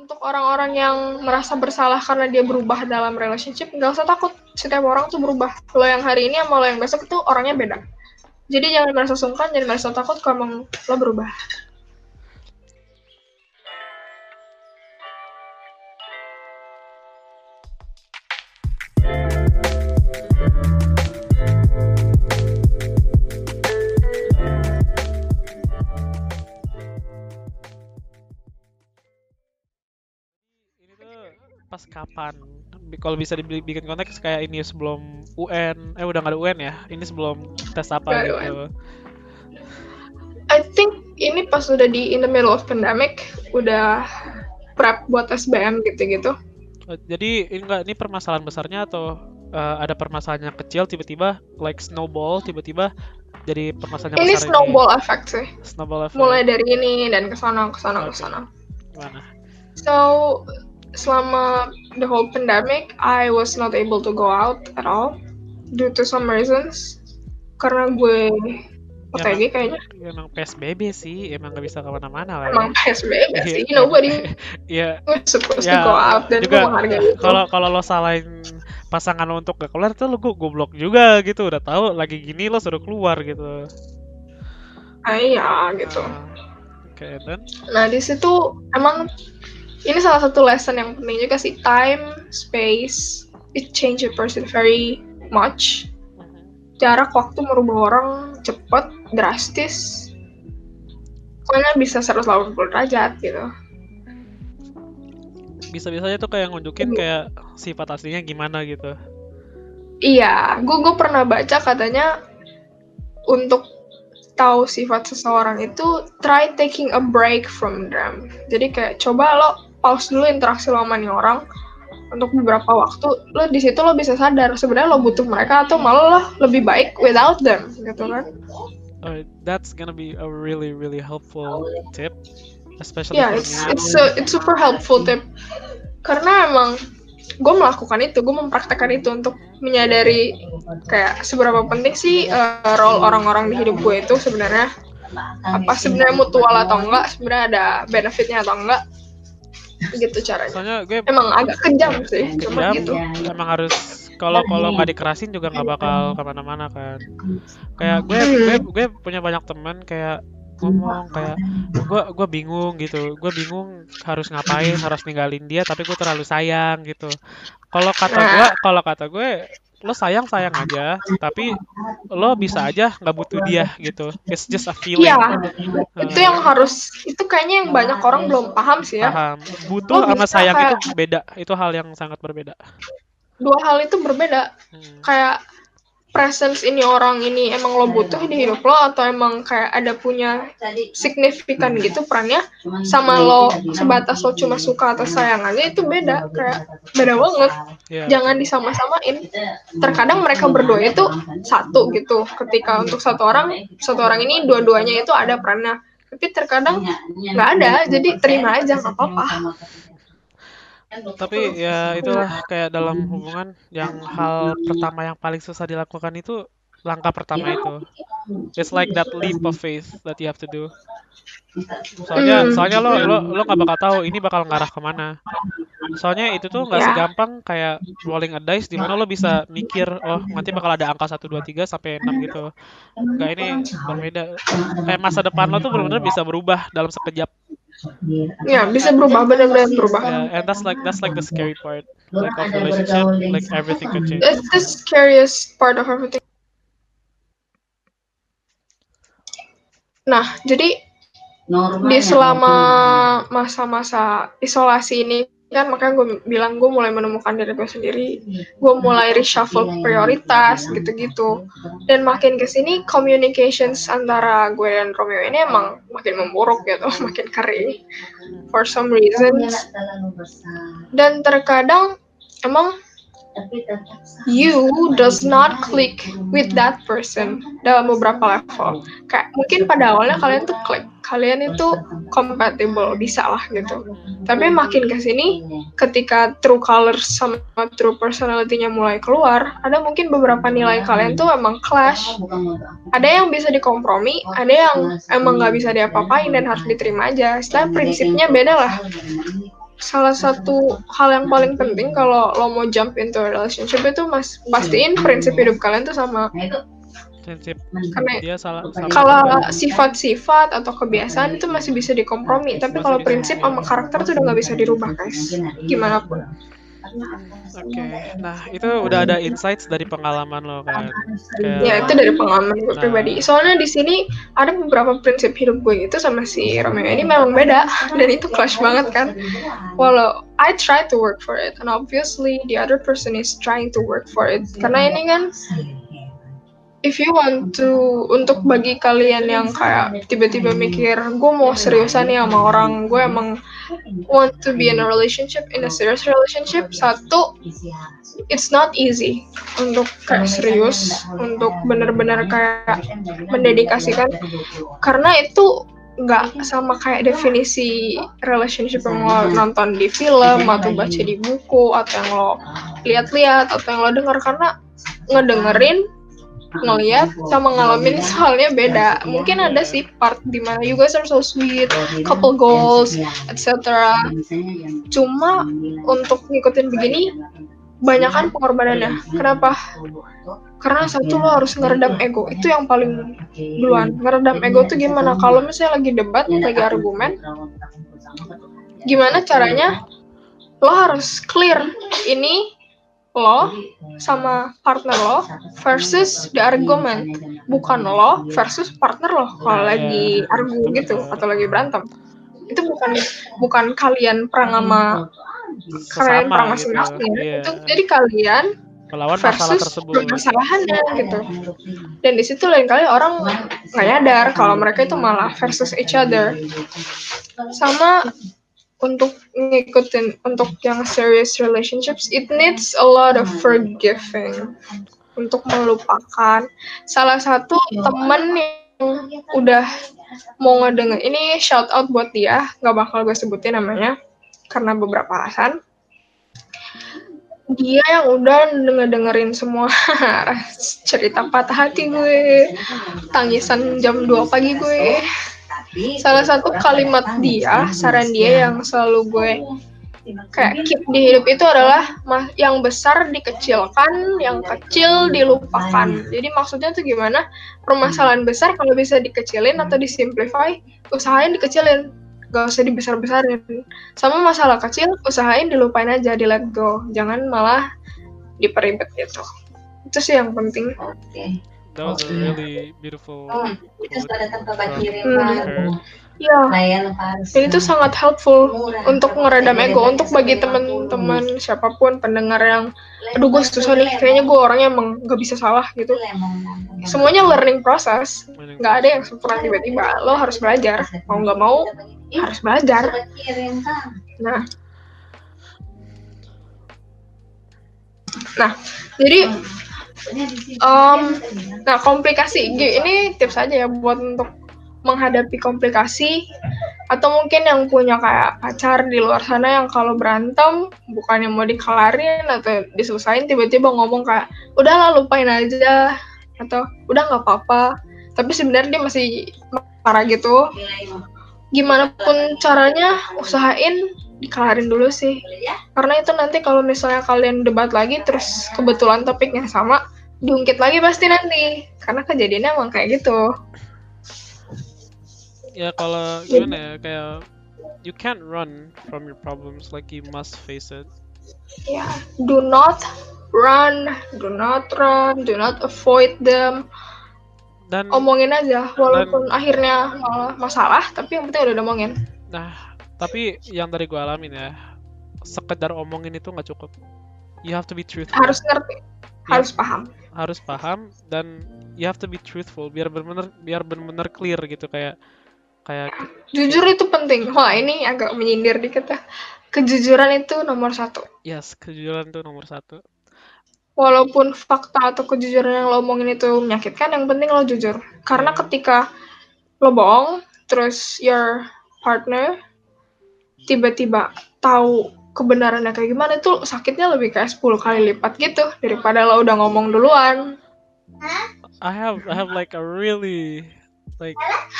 untuk orang-orang yang merasa bersalah karena dia berubah dalam relationship, nggak usah takut. Setiap orang tuh berubah. Lo yang hari ini sama lo yang besok itu orangnya beda. Jadi jangan merasa sungkan, jangan merasa takut kalau lo berubah. Kapan? Kalau bisa dibikin konteks kayak ini sebelum UN, eh udah nggak ada UN ya? Ini sebelum tes apa ada gitu? I think ini pas udah di in the middle of pandemic, udah prep buat SBM gitu-gitu. Oh, Jadi ini enggak ini permasalahan besarnya atau eh, ada permasalahan yang kecil tiba-tiba like snowball tiba-tiba jadi permasalahan Ini besar snowball effect sih. snowball effect. Mulai dari ini dan ke sana ke sana ke Oke. sana. Gimana? So selama the whole pandemic, I was not able to go out at all due to some reasons. Karena gue OTG kayaknya Emang PSBB sih, emang nggak bisa ke mana-mana lah ya. emang PSBB Iya. sih. Nobody Iya, was supposed Ya, to go out dan gue juga menghargai itu. kalau kalau lo salahin pasangan lo untuk gak keluar tuh lo gue goblok juga gitu udah tahu lagi gini lo suruh keluar gitu Ah, iya gitu. Ah, oke dan Nah di situ emang ini salah satu lesson yang penting juga sih time, space, it change a person very much. Jarak waktu merubah orang cepet, drastis. Pokoknya bisa 180 derajat gitu. bisa-bisanya tuh kayak nunjukin kayak sifat aslinya gimana gitu Iya, gue gue pernah baca katanya untuk tahu sifat seseorang itu try taking a break from them. Jadi kayak coba lo pause dulu interaksi lo sama nih orang untuk beberapa waktu. Lo di situ lo bisa sadar sebenarnya lo butuh mereka atau malah lo lebih baik without them gitu kan? Oh, that's gonna be a really really helpful tip especially for it's me it's a- it's super helpful tip. Karena emang gue melakukan itu, gue mempraktekkan itu untuk menyadari kayak seberapa penting sih uh, role orang-orang di hidup gue itu sebenarnya apa sebenarnya mutual atau enggak, sebenarnya ada benefitnya atau enggak, gitu caranya. soalnya gue Emang agak kejam sih, cuma gitu. emang harus kalau kalau nggak dikerasin juga nggak bakal ke mana-mana kan. Kayak gue gue gue punya banyak teman kayak ngomong kayak gue gue bingung gitu. Gue bingung harus ngapain harus ninggalin dia tapi gue terlalu sayang gitu. Kalau kata gue kalau kata gue lo sayang sayang aja tapi lo bisa aja nggak butuh dia gitu it's just a feeling Iya, itu yang harus, itu kayaknya yang banyak orang belum paham sih ya. paham butuh Lo sama sayang kayak- itu beda itu hal yang sangat berbeda Dua hal itu berbeda. Hmm. kayak presence ini orang ini emang lo butuh di hidup lo atau emang kayak ada punya signifikan gitu perannya? Sama lo sebatas lo cuma suka atau sayang aja itu beda kayak beda banget. Iya. jangan disama-samain. Terkadang mereka berdua itu satu gitu. ketika untuk satu orang satu orang ini dua-duanya itu ada perannya. Tapi terkadang nggak ada jadi terima aja nggak apa-apa Tapi ya itulah kayak dalam hubungan yang hal pertama yang paling susah dilakukan itu langkah pertama itu. It's like that leap of faith that you have to do. Soalnya soalnya lo lo lo nggak bakal tahu ini bakal ngarah ke mana. Soalnya itu tuh nggak Ya. segampang kayak rolling a dice di mana lo bisa mikir oh nanti bakal ada angka 1 2 3 sampai 6 gitu. Enggak ini berbeda. Kayak masa depan lo tuh benar-benar bisa berubah dalam sekejap. Ya bisa berubah benar-benar berubah Yeah, and that's like that's like the scary part. Like of relationship, like everything could change. It's the scariest part of everything. Nah, jadi di selama masa-masa isolasi ini kan makanya gue bilang gue mulai menemukan diri gue sendiri. Gue mulai reshuffle prioritas gitu-gitu. Dan makin ke sini communications antara gue dan Romeo ini emang makin memburuk gitu makin kering. For some reasons. Dan terkadang emang you does not click with that person dalam beberapa level. Kayak mungkin pada awalnya kalian tuh klik, kalian itu compatible, bisa lah gitu. Tapi makin ke sini, ketika true colors sama true personality-nya mulai keluar, ada mungkin beberapa nilai kalian tuh emang clash. Ada yang bisa dikompromi, ada yang emang nggak bisa diapa-apain dan harus diterima aja. Setelah prinsipnya beda lah. Salah satu hal yang paling penting kalau lo mau jump into a relationship itu mas pastiin prinsip hidup kalian tuh sama. Prinsip karena dia salah sama kalau sifat-sifat atau kebiasaan itu masih bisa dikompromi tapi kalau prinsip sama karakter tuh udah nggak bisa dirubah guys. Gimana pun Oke, nah itu udah ada insights dari pengalaman lo kan? Kayak, ya itu dari pengalaman gue Nah. pribadi. Soalnya di sini ada beberapa prinsip hidup gue itu sama si Romeo. Ini memang beda dan itu clash banget kan? Walau I try to work for it and obviously the other person is trying to work for it. Karena ini kan if you want to untuk bagi kalian yang kayak tiba-tiba mikir gue mau seriusan nih sama orang gue emang want to be in a relationship in a serious relationship satu it's not easy untuk kayak serius untuk benar-benar kayak mendedikasikan karena itu nggak sama kayak definisi relationship yang lo nonton di film atau baca di buku atau yang lo lihat-lihat atau yang lo dengar karena ngedengerin ngeliat sama ngalamin soalnya beda. Mungkin ada sih part di mana you guys are so sweet couple goals etc cuma untuk ngikutin begini banyak kan pengorbanannya. Kenapa? Karena satu lo harus ngeredam ego. Itu yang paling duluan. Ngeredam ego tuh gimana? Kalau misalnya lagi debat lagi argumen gimana caranya? Lo harus clear. Ini lo sama partner lo versus the argument. bukan lo versus partner lo kalau lagi argu gitu atau lagi berantem. Itu bukan bukan kalian perang sama kalian perang gitu. masing-masing. Iya. itu jadi kalian Melawan masalah versus tersebut. permasalahannya gitu. dan di situ lain kali orang nggak nyadar kalau mereka itu malah versus each other. sama untuk ngikutin untuk yang serious relationships it needs a lot of forgiving. Untuk melupakan. Salah satu temen yang udah mau ngedenger ini shout out buat dia. Nggak bakal gue sebutin namanya karena beberapa alasan. Dia yang udah ngedengerin semua cerita patah hati gue. Tangisan jam 2 pagi gue salah satu kalimat dia saran dia yang selalu gue kayak keep di hidup itu adalah yang besar dikecilkan yang kecil dilupakan. Jadi maksudnya tuh gimana? Permasalahan besar kalau bisa dikecilin atau disimplify usahain dikecilin. Gak usah dibesar-besarin. Sama masalah kecil usahain dilupain aja di let go. Jangan malah diperibet gitu. Itu sih yang penting. Oke. That was a really beautiful Oh, Itu sudah Hmm. I Pak. heard. ya Layan harus. dan itu sangat helpful untuk meredam ego untuk bagi teman-teman siapa pun pendengar yang aduh gue susah nih kayaknya gue orangnya emang gak bisa salah gitu. semuanya learning process. Nggak ada yang sempurna tiba-tiba lo harus belajar. Mau nggak mau harus belajar. Nah. Nah jadi um, nah komplikasi ini tips aja ya buat untuk menghadapi komplikasi. Atau mungkin yang punya kayak pacar di luar sana yang kalau berantem bukannya mau dikelarin atau diselesain tiba-tiba ngomong kayak udahlah lupain aja atau udah nggak apa-apa. Tapi sebenarnya dia masih marah gitu. Gimana pun caranya usahain dikelarin dulu sih. Karena itu nanti kalau misalnya kalian debat lagi terus kebetulan topiknya sama diungkit lagi pasti nanti. Karena kejadiannya emang kayak gitu. Ya kalau gimana ya kayak you can't run from your problems like you must face it. ya do not run do not run do not avoid them. Dan omongin aja walaupun akhirnya malah masalah tapi yang penting udah ngomongin nah tapi yang dari gua alamin ya sekedar omongin itu nggak cukup. You have to be truthful. harus ngerti harus paham. Harus paham dan you have to be truthful biar benar-benar biar benar-benar clear gitu kayak kayak jujur itu penting. Wah ini agak menyindir dikit ya. Kejujuran itu nomor satu. Yes kejujuran itu nomor satu. Walaupun fakta atau kejujuran yang lo omongin itu menyakitkan, yang penting lo jujur. Karena ketika lo bohong, terus your partner tiba-tiba tahu kebenarannya kayak gimana, itu sakitnya lebih kayak 10 kali lipat gitu, daripada lo udah ngomong duluan. I have I have like a really like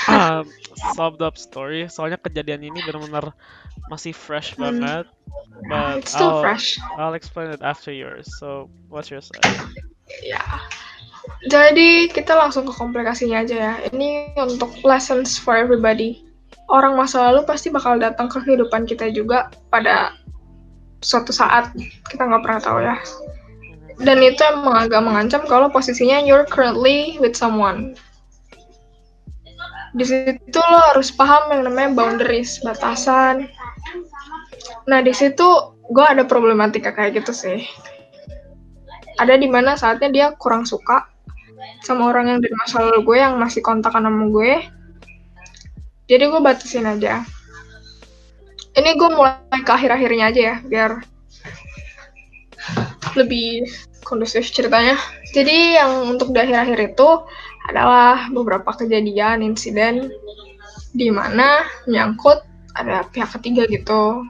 um, summed up story soalnya kejadian ini benar-benar masih fresh Hmm. banget. But It's still I'll, fresh. I'll explain it after yours. So, what's your side? Ya. Jadi kita langsung ke komplikasinya aja ya. Ini untuk lessons for everybody. Orang masa lalu pasti bakal datang ke kehidupan kita juga pada suatu saat. Kita nggak pernah tahu ya. Dan itu emang agak mengancam kalau posisinya you're currently with someone. Di situ lo harus paham yang namanya boundaries, batasan. Nah di situ gue ada problematika kayak gitu sih ada di mana saatnya dia kurang suka sama orang yang dari masa lalu gue yang masih kontakan sama gue. Jadi gue batasin aja. Ini gue mulai ke akhir-akhirnya aja ya, biar lebih kondusif ceritanya. Jadi yang untuk di akhir-akhir itu adalah beberapa kejadian, insiden di mana menyangkut ada pihak ketiga gitu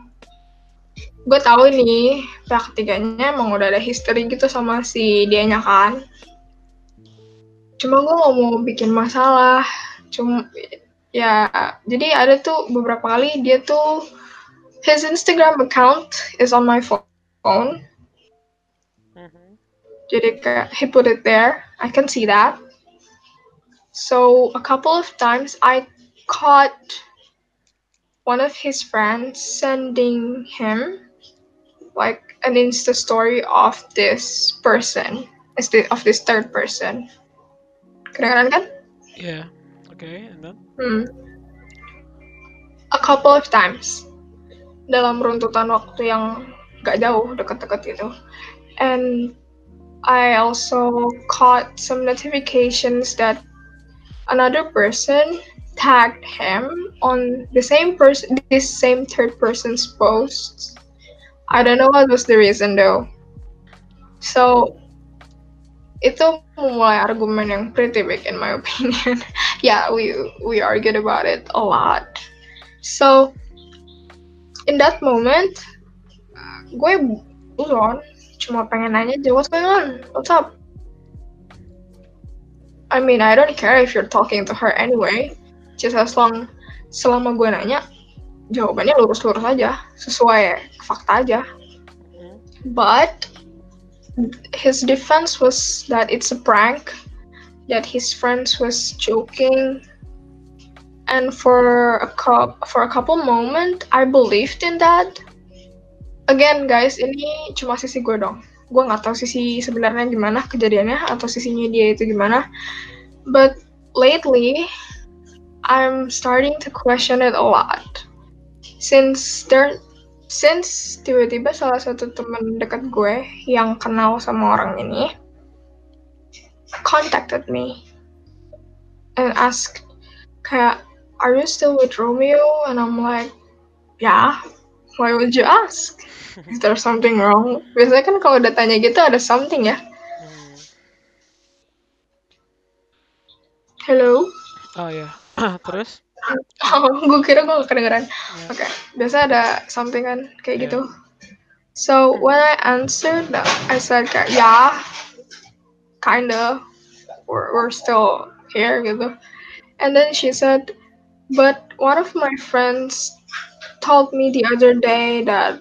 gue tahu ini pihak ketiganya emang udah ada history gitu sama si dianya kan cuma gue nggak mau bikin masalah cuma ya jadi ada tuh beberapa kali dia tuh his Instagram account is on my phone. Mhm. jadi kayak he put it there. I can see that. So a couple of times I caught one of his friends sending him like an insta story of this person. The of this third person. Kedengeran kan? Yeah. Okay, and then? hmm. a couple of times. Dalam runtutan waktu yang gak jauh deket-deket itu. And I also caught some notifications that another person tagged him on the same person this same third person's posts. I don't know what was the reason though. So itu memulai argumen yang pretty big in my opinion yeah we we argued about it a lot. So in that moment gue buron cuma pengen nanya aja what's going on? What's up? I mean I don't care if you're talking to her anyway. Just as long selama gue nanya jawabannya lurus-lurus aja sesuai fakta aja. Mhm. but his defense was that it's a prank that his friends was joking. And for a cou- for a couple moment I believed in that. Again guys ini cuma sisi gue dong. Gue nggak tahu sisi sebenarnya gimana kejadiannya atau sisinya dia itu gimana. But lately I'm starting to question it a lot. Since there since tiba-tiba salah satu teman dekat gue yang kenal sama orang ini contacted me and asked kayak are you still with Romeo and I'm like yeah why would you ask is there something wrong biasanya kan kalau udah tanya gitu ada something ya Hmm. hello Oh ya. Terus? oh gue kira gue gak kedengeran Ya. Oke, biasa ada something kan kayak Iya. gitu. So when I answered I said kayak yeah, kinda, we're, we're still here gitu. And then she said, but one of my friends told me the other day that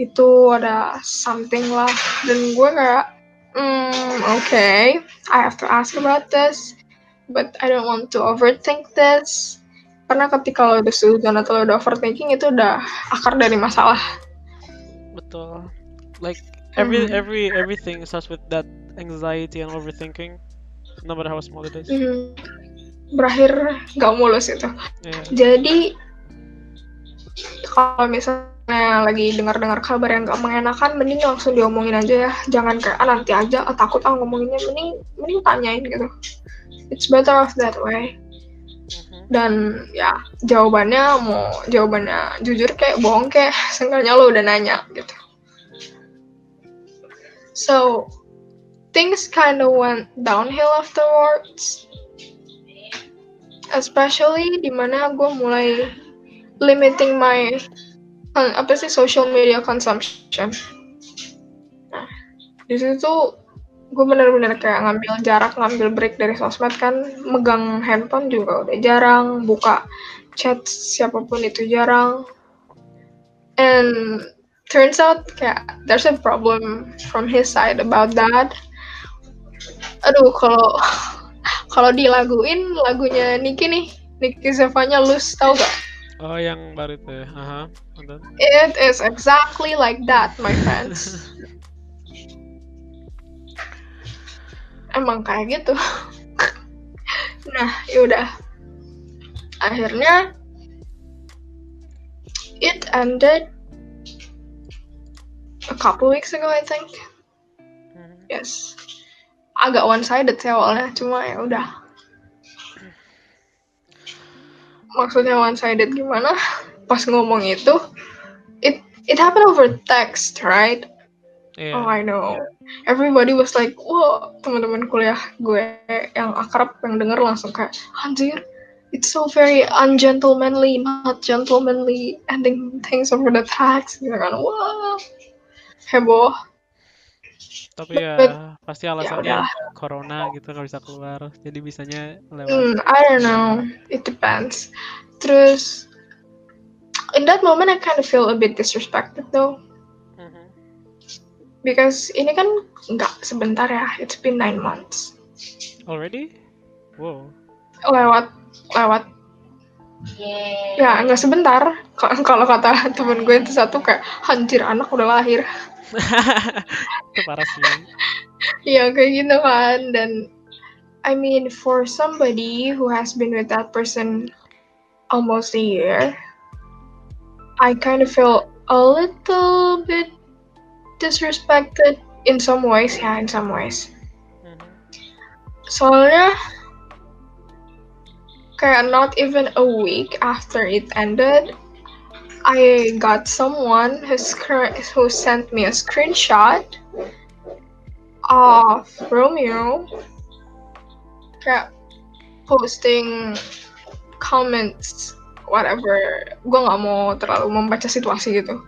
itu ada something lah. Dan gue kayak, hmm, okay, I have to ask about this, but I don't want to overthink this karena ketika lo udah suzon atau lo udah overthinking itu udah akar dari masalah Betul. Like every Mhm. every everything starts with that anxiety and overthinking, no matter how small it is. Mhm. berakhir gak mulus itu Yeah. jadi kalau misalnya lagi dengar-dengar kabar yang gak mengenakan mending langsung diomongin aja ya jangan kayak ah nanti aja ah, takut ah ngomonginnya mending mending tanyain gitu it's better off that way Mhm. dan ya jawabannya mau jawabannya jujur kayak bohong kayak seenggaknya lo udah nanya gitu so things kind of went downhill afterwards. Especially di mana gue mulai limiting my uh, apa sih social media consumption. Nah di situ gue bener-bener kayak ngambil jarak ngambil break dari sosmed kan. Megang handphone juga udah jarang buka chat siapa pun itu jarang. And turns out kayak there's a problem from his side about that aduh kalau kalau dilaguin lagunya Niki nih Niki Zevanya Lose tau gak Oh, yang baru itu ya. Aha. then- it is exactly like that my friends emang kayak gitu nah yaudah akhirnya it ended a couple weeks ago I think Mhm. yes agak one sided sih awalnya cuma ya udah maksudnya one sided gimana pas ngomong itu it it happened over text right Iya. Oh, I know. Everybody was like, wah, teman-teman kuliah gue yang akrab yang denger langsung kayak, anjir, it's so very ungentlemanly, not gentlemanly, ending things over the text. Gitu kan, wah, heboh. Tapi ya but- pasti alasannya udah. corona gitu nggak bisa keluar. Jadi bisanya lewat. Hmm, I don't know, it depends. Terus, in that moment I kind of feel a bit disrespected though, Mhm. because ini kan nggak sebentar ya, it's been nine months. Already? Wow. Lewat, lewat Yeay. Ya, nggak sebentar. Kalau kata temen gue itu satu kayak, anjir anak udah lahir. itu parah sih. Ya, kayak gitu kan. Dan, I mean, for somebody who has been with that person almost a year, I kind of feel a little bit disrespected in some ways, ya, in some ways. Mhm. Soalnya, kayak not even a week after it ended, I got someone who, who sent me a screenshot of Romeo kayak posting comments whatever gue nggak mau terlalu membaca situasi gitu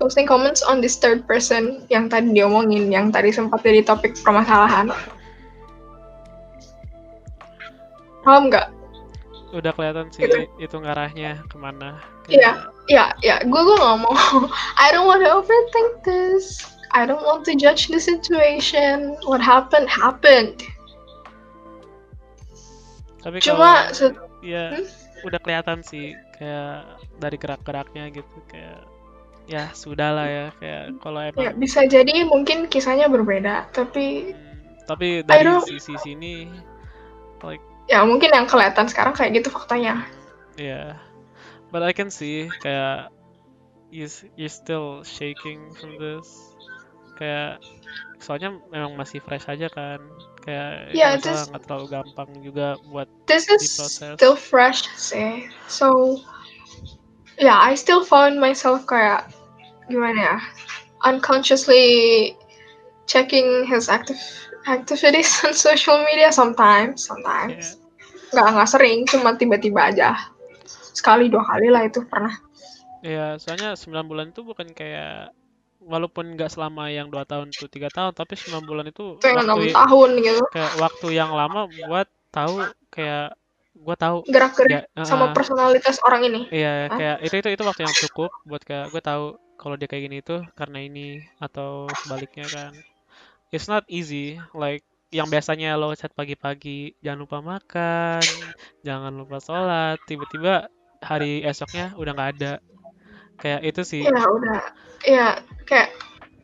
posting comments on this third person yang tadi diomongin yang tadi sempat jadi topik permasalahan paham nggak Udah kelihatan sih Gitu. itu ngarahnya ke mana. Iya. Ya ya gue gue nggak mau I don't want to overthink this. I don't want to judge the situation. What happened happened. Tapi cuma kalau ya Hmm? udah kelihatan sih kayak dari gerak-geraknya gitu kayak ya sudah lah ya kayak kalau emang ya bisa jadi mungkin kisahnya berbeda tapi Hmm, tapi dari sisi sini like ya mungkin yang kelihatan sekarang kayak gitu faktanya. Yeah but I can see kayak you you're still shaking from this. Kayak soalnya memang masih fresh aja kan. Kayak Yeah, this- nggak terlalu gampang juga buat this is Diproses. still fresh sih. So yeah I still found myself kayak gimana ya unconsciously checking his active activities on social media sometimes sometimes. Nggak nggak sering cuma tiba-tiba aja sekali dua kali lah itu pernah ya soalnya 9 bulan itu bukan kayak walaupun nggak selama yang dua tahun tuh tiga tahun tapi 9 bulan itu itu waktu tahun gitu kayak waktu yang lama buat tahu kayak gua tahu gerak-gerik ya, sama uh, personalitas orang ini Iya, Hah? kayak itu itu itu waktu yang cukup buat kayak gue tahu kalau dia kayak gini itu karena ini atau sebaliknya kan. It's not easy, like yang biasanya lo chat pagi-pagi jangan lupa makan, jangan lupa sholat, tiba-tiba hari esoknya udah nggak ada. Kayak itu sih. ya udah ya kayak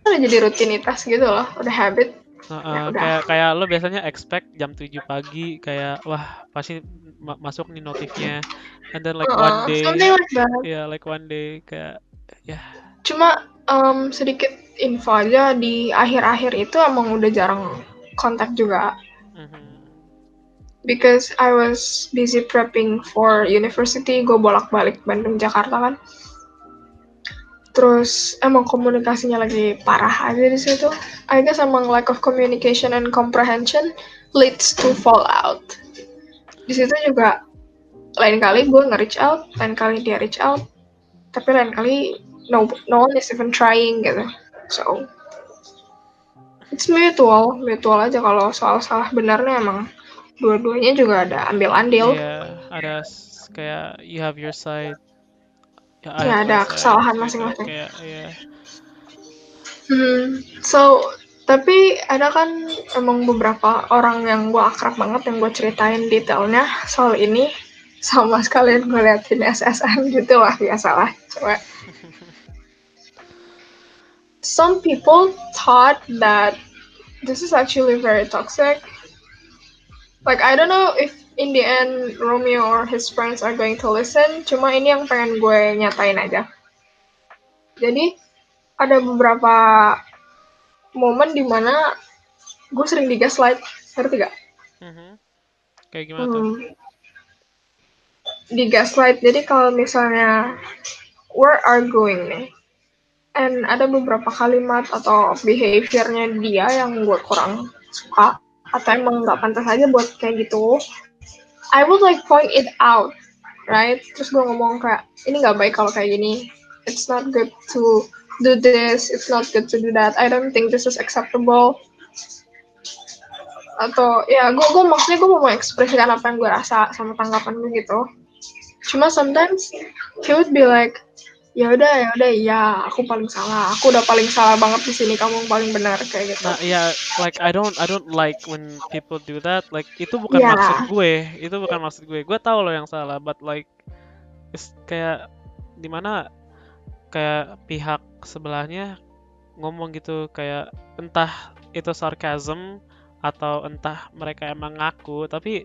udah jadi rutinitas gitu loh udah habit Heeh, Ya kayak kayak lo biasanya expect jam 7 pagi kayak wah pasti ma- masuk nih notifnya. And then like one Uh-uh, day, like ya like one day kayak ya cuma em, sedikit info aja di akhir-akhir itu emang udah jarang kontak juga mhm. Because I was busy prepping for university gue bolak-balik Bandung Jakarta kan. Terus emang komunikasinya lagi parah aja di situ. I guess emang lack of communication and comprehension leads to fallout. Di situ juga lain kali gue nge-reach out lain kali dia reach out tapi lain kali no no one is even trying gitu. So it's mutual mutual aja kalau soal salah benarnya emang dua-duanya juga ada ambil andil Iya, ada s- kayak you have your side ya, Ya, ada selesai. kesalahan masing-masing. kayak ya Hmm, so tapi ada kan emang beberapa orang yang gue akrab banget yang gue ceritain detailnya soal ini sama sekalian gue liatin SSN gitu lah biasalah cewek. Some people thought that this is actually very toxic. Like I don't know if in the end Romeo or his friends are going to listen. Cuma ini yang pengen gue nyatain aja. Jadi ada beberapa momen di mana gue sering di gaslight ngerti gak? Mhm. kayak gimana tuh Hmm. Di gaslight jadi kalau misalnya we're arguing nih and ada beberapa kalimat atau behaviornya dia yang gue kurang suka atau emang nggak pantas aja buat kayak gitu. I would like point it out right? Terus gue ngomong kayak ini nggak baik kalau kayak gini. It's not good to do this. It's not good to do that. I don't think this is acceptable. Atau ya gue gue maksudnya gue mau mengekspresikan apa yang gue rasa sama tanggapan gue gitu. Cuma sometimes he would be like ya udah ya udah iya aku paling salah aku udah paling salah banget di sini kamu yang paling benar kayak gitu Nah, ya, like I don't, I don't like when people do that. Like itu bukan Ya. maksud gue, itu bukan maksud gue. Gue tahu lo yang salah, but like, it's kayak di mana kayak pihak sebelahnya ngomong gitu kayak entah itu sarcasm atau entah mereka emang ngaku, tapi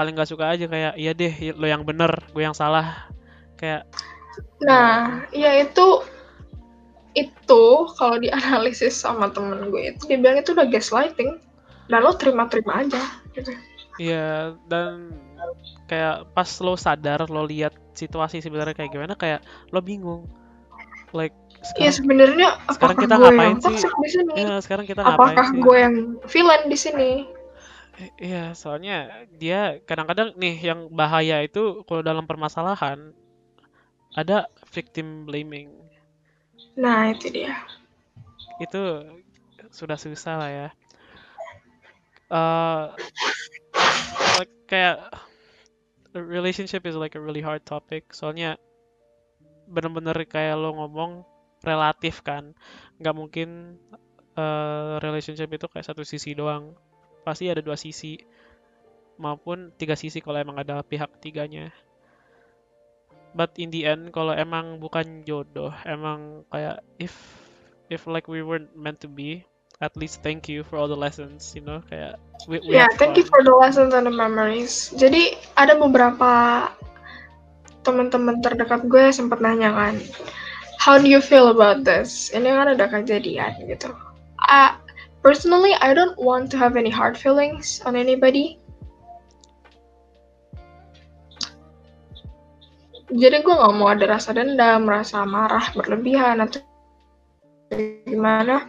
paling gak suka aja kayak iya deh lo yang bener, gue yang salah. Kayak nah ya itu itu kalau dianalisis sama temen gue itu dia bilang itu udah gaslighting dan lo terima-terima aja gitu Iya, dan kayak pas lo sadar, lo lihat situasi sebenarnya kayak gimana, kayak lo bingung. Like ya sekarang, sebenarnya sekarang kita gue ngapain sih? di sini ya sekarang kita ngapain apakah sih? gue yang villain di sini Iya, soalnya dia kadang-kadang nih yang bahaya itu kalau dalam permasalahan ada victim blaming. nah itu dia. Itu sudah susah lah ya. eh like kayak relationship is like a really hard topic. Soalnya bener-bener kayak lo ngomong relatif kan. Nggak mungkin eh, relationship itu kayak satu sisi doang. Pasti ada dua sisi maupun tiga sisi kalau emang ada pihak ketiganya but in the end kalau emang bukan jodoh emang kayak if if like we weren't meant to be at least thank you for all the lessons you know kayak we, we had thank you for the lessons and the memories. Jadi ada beberapa teman-teman terdekat gue sempat nanya kan, how do you feel about this? Ini kan ada kejadian gitu. I, personally, I don't want to have any hard feelings on anybody. Jadi gue nggak mau ada rasa dendam, rasa marah berlebihan atau gimana.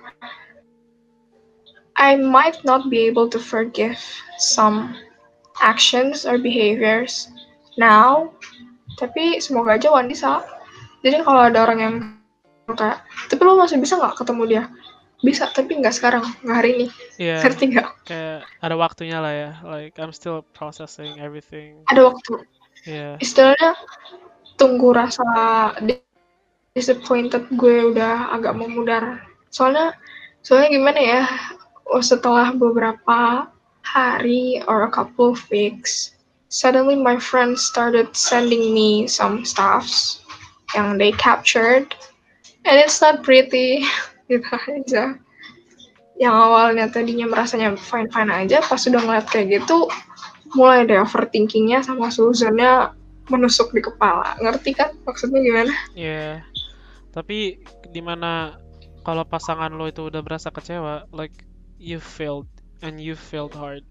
I might not be able to forgive some actions or behaviors now, tapi semoga aja day bisa. Jadi kalau ada orang yang kayak, tapi lo masih bisa nggak ketemu dia? Bisa, tapi nggak sekarang, nggak hari ini. Iya, Ngerti nggak? kayak ada waktunya lah ya like I'm still processing everything Ada waktu. Iya, Istilahnya tunggu rasa di- disappointed gue udah agak memudar. Soalnya, soalnya gimana ya? Setelah beberapa hari or a couple of weeks, suddenly my friends started sending me some stuffs yang they captured, and it's not pretty, gitu aja. Yang awalnya tadinya merasanya fine-fine aja, pas udah ngeliat kayak gitu, mulai deh overthinkingnya sama Susannya menusuk di kepala. Ngerti kan maksudnya gimana? iya. Tapi di mana kalau pasangan lo itu udah berasa kecewa, like you failed and you failed hard.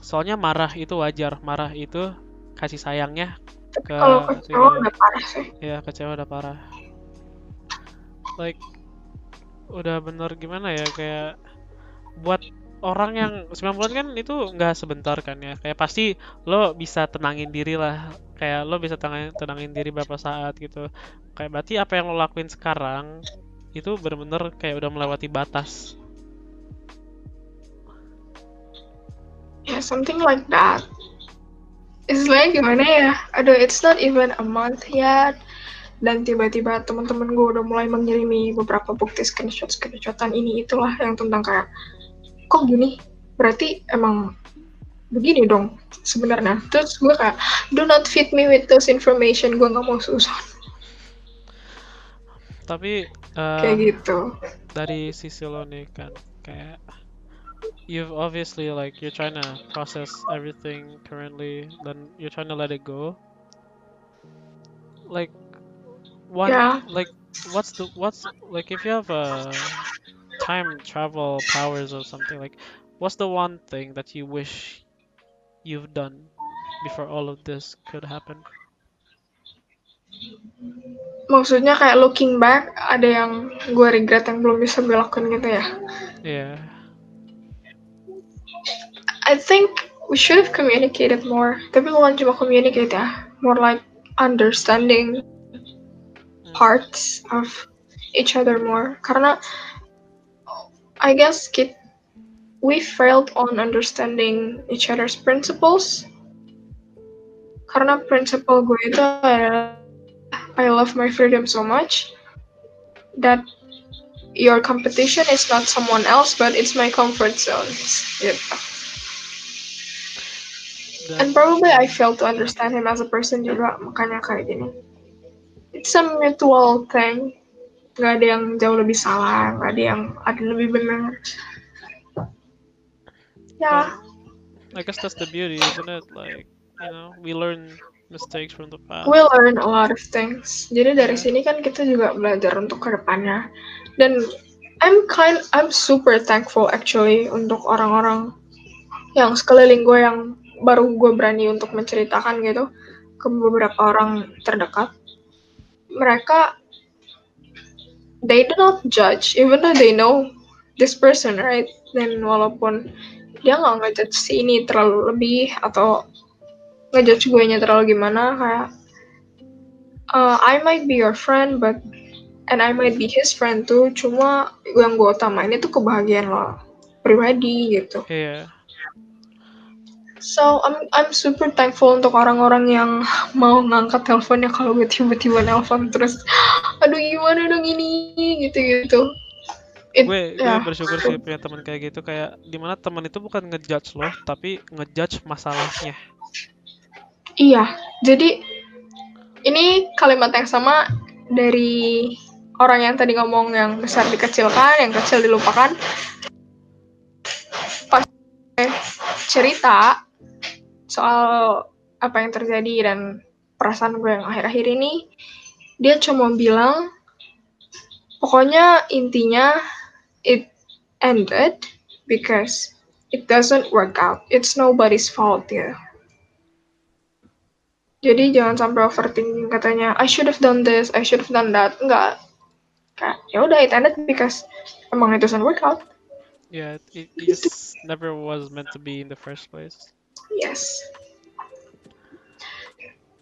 Soalnya marah itu wajar, marah itu kasih sayangnya Tapi ke kalau si kecewa dia. udah parah sih. Ya kecewa udah parah. Like udah bener gimana ya kayak buat orang yang 9 bulan kan itu nggak sebentar kan ya. Kayak pasti lo bisa tenangin diri lah. Kayak lo bisa tenangin, tenangin diri beberapa saat gitu. Kayak berarti apa yang lo lakuin sekarang itu bener-bener kayak udah melewati batas. Ya, something like that. Istilahnya gimana ya? Aduh, it's not even a month yet. dan tiba-tiba teman-teman gue udah mulai mengirimi beberapa bukti screenshot screenshotan ini itulah yang tentang kayak kok gini? Berarti emang begini dong sebenarnya. Terus gue kayak do not feed me with those information. Gue nggak mau susah. Tapi uh, kayak gitu. dari sisi lo nih kan kayak you've obviously like you're trying to process everything currently then you're trying to let it go. Like what Yeah. like what's the what's like if you have a time travel powers or something like what's the one thing that you wish you've done before all of this could happen? Maksudnya kayak looking back ada yang gue regret yang belum bisa gue gitu ya? Yeah. I think we should have communicated more. Tapi bukan cuma communicate ya. More like understanding hmm. parts of each other more. Karena I guess kit we failed on understanding each other's principles karena principle gue itu adalah I love my freedom so much that your competition is not someone else but it's my comfort zone dan And probably I failed to understand him as a person juga, makanya kayak gini. It's a mutual thing. Gak ada yang jauh lebih salah, gak ada yang ada lebih benar. Ya, I guess that's the beauty isn't it like you know we learn mistakes from the past we learn a lot of things. Jadi dari sini kan kita juga belajar untuk ke depannya. Dan I'm kind, I'm super thankful actually untuk orang-orang yang sekeliling gue yang baru gue berani untuk menceritakan gitu ke beberapa orang terdekat. Mereka they do not judge. Even though they know this person right? Dan walaupun dia nggak ngejudge si ini terlalu lebih atau ngejudge gue nya terlalu gimana kayak uh, I might be your friend but and I might be his friend tuh cuma yang gue utamain itu kebahagiaan lo pribadi gitu. Yeah so I'm I'm super thankful untuk orang-orang yang mau ngangkat teleponnya kalau gue tiba-tiba nelpon terus aduh gimana dong ini? Gitu gitu It- gue gue ya. bersyukur sih punya teman kayak gitu. Kayak di mana teman itu bukan ngejudge lo tapi ngejudge masalahnya. Iya, jadi ini kalimat yang sama dari orang yang tadi ngomong yang besar dikecilkan, yang kecil dilupakan. Pas cerita soal apa yang terjadi dan perasaan gue yang akhir-akhir ini, dia cuma bilang, pokoknya intinya it ended because it doesn't work out. It's nobody's fault ya. Jadi jangan sampai overthinking katanya I should have done this, I should have done that. Enggak. Kayak ya udah it ended because emang it doesn't work out. yeah it, it just never was meant to be in the first place Yes.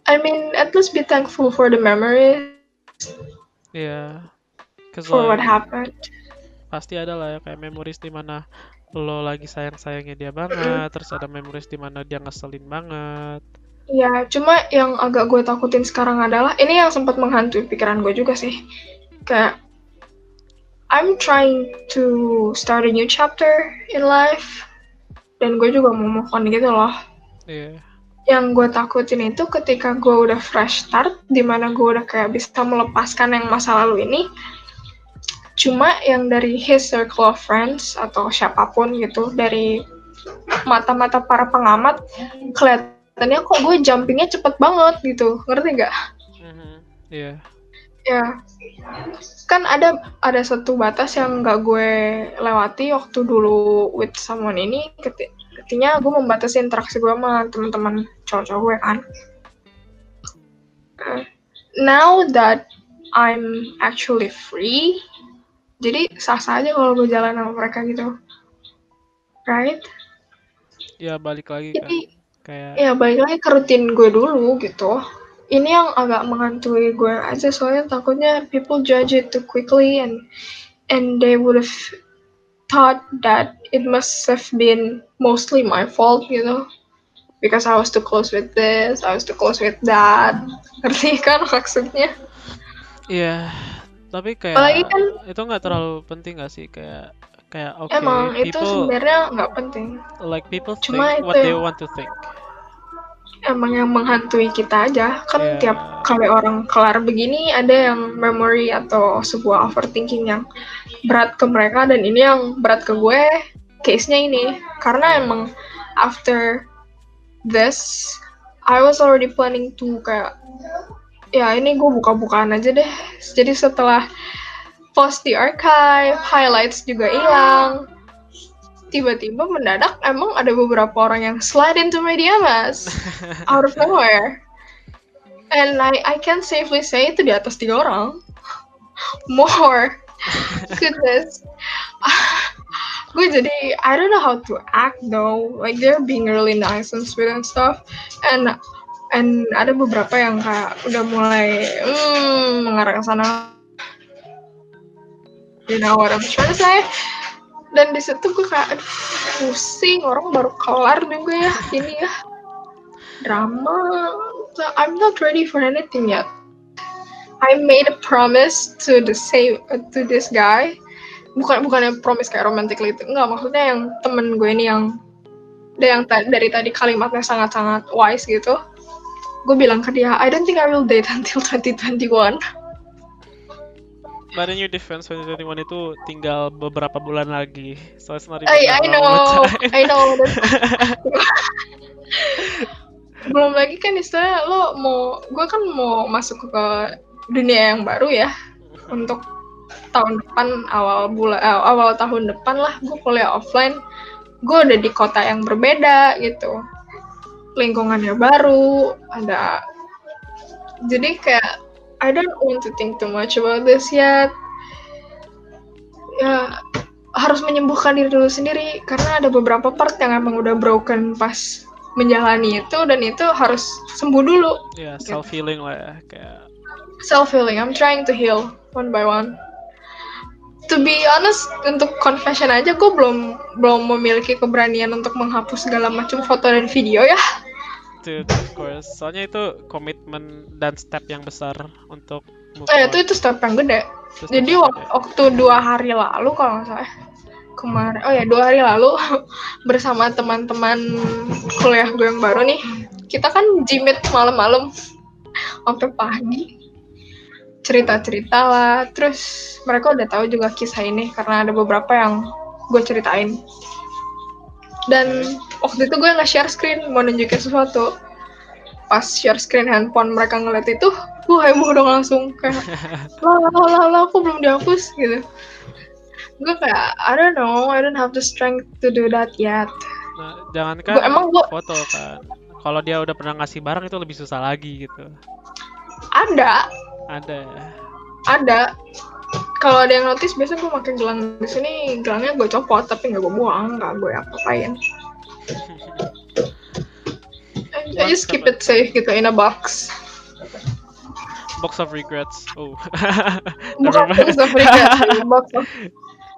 I mean, at least be thankful for the memory yeah cause for what like, happened. pasti ada lah ya kayak memories di mana lo lagi sayang sayangnya dia banget terus ada memories di mana dia ngeselin banget Ya, cuma yang agak gue takutin sekarang adalah ini yang sempat menghantui pikiran gue juga sih. Kayak I'm trying to start a new chapter in life dan gue juga mau move on gitu loh. iya yang gue takutin itu ketika gue udah fresh start di mana gue udah kayak bisa melepaskan yang masa lalu ini cuma yang dari his circle of friends atau siapa pun gitu dari mata-mata para pengamat kelihatannya kok gue jumpingnya cepet banget gitu ngerti nggak Mhm. iya ya. Kan ada ada satu batas yang nggak gue lewati waktu dulu with someone ini keti ketinya gue membatasi interaksi gue sama teman-teman cowok-cowok gue kan. Uh, now that I'm actually free jadi sah-sah aja kalau gue jalan sama mereka gitu. Right? Ya balik lagi kan. Jadi kayak ya balik lagi ke rutin gue dulu gitu ini yang agak menghantui gue aja soalnya takutnya people judge it too quickly and and they would have thought that it must have been mostly my fault you know because I was too close with this I was too close with that ngerti kan maksudnya Iya, tapi kayak Apalagi kan itu nggak terlalu penting gak sih kayak kayak oke emang itu people sebenarnya nggak penting. like people Cuma think itu what they want to think. Emang yang menghantui kita aja. Kan Iya. tiap kali orang kelar begini ada yang memory atau sebuah overthinking yang berat ke mereka dan ini yang berat ke gue. Case-nya ini karena emang after this I was already planning to kayak ya ini gue buka-bukaan aja deh. Jadi setelah post di archive, highlights juga hilang. Tiba-tiba mendadak emang ada beberapa orang yang slide into my DMs out of nowhere. And I I can safely say itu di atas tiga orang. More. Goodness. gue jadi I don't know how to act though. Like they're being really nice and sweet and stuff. And and ada beberapa yang kayak udah mulai hmm, mengarah ke sana. You know what I'm trying to say? Dan di situ gue kayak pusing orang baru kelar juga ya ini ya drama. So, I'm not ready for anything yet. I made a promise to the same to this guy. Bukan bukannya promise kayak romantically itu. Enggak, maksudnya yang temen gue ini yang yang dari tadi kalimatnya sangat-sangat wise gitu. Gue bilang ke dia, I don't think I will date until 2021. But in your defense 2021 itu tinggal beberapa bulan lagi. So it's not even I, I know. I know. Belum lagi kan istilah lo mau, gue kan mau masuk ke dunia yang baru ya untuk tahun depan awal bulan eh, awal tahun depan lah gue kuliah offline gue udah di kota yang berbeda gitu lingkungannya baru ada jadi kayak I don't want to think too much about this yet. Ya harus menyembuhkan diri dulu sendiri karena ada beberapa part yang emang udah broken pas menjalani itu dan itu harus sembuh dulu. Ya, self healing lah ya kayak self healing I'm trying to heal one by one. To be honest untuk confession aja gue belum belum memiliki keberanian untuk menghapus segala macam foto dan video ya Dude, of course. Soalnya itu komitmen dan step yang besar untuk eh, itu itu step yang gede. Itu step jadi yang wak- gede. waktu dua hari lalu kalau nggak salah kemarin oh ya dua hari lalu bersama teman-teman kuliah gue yang baru nih kita kan jimit malam-malam sampai pagi. Cerita-cerita lah. Terus mereka udah tahu juga kisah ini karena ada beberapa yang gue ceritain dan waktu itu gue nggak share screen mau nunjukin sesuatu pas share screen handphone mereka ngeliat itu gue heboh dong langsung kayak lah lah lah lah aku belum dihapus gitu gue kayak I don't know I don't have the strength to do that yet Nah, jangan Gua- emang gua- foto kan. Kalau dia udah pernah ngasih barang itu lebih susah lagi gitu. ada Ada. ada kalau ada yang notice biasanya gue pakai gelang di sini gelangnya gue copot tapi nggak gue buang nggak gue apa-apain I, I just keep it safe gitu in a box Box of regrets. Oh. bukan box of regrets box of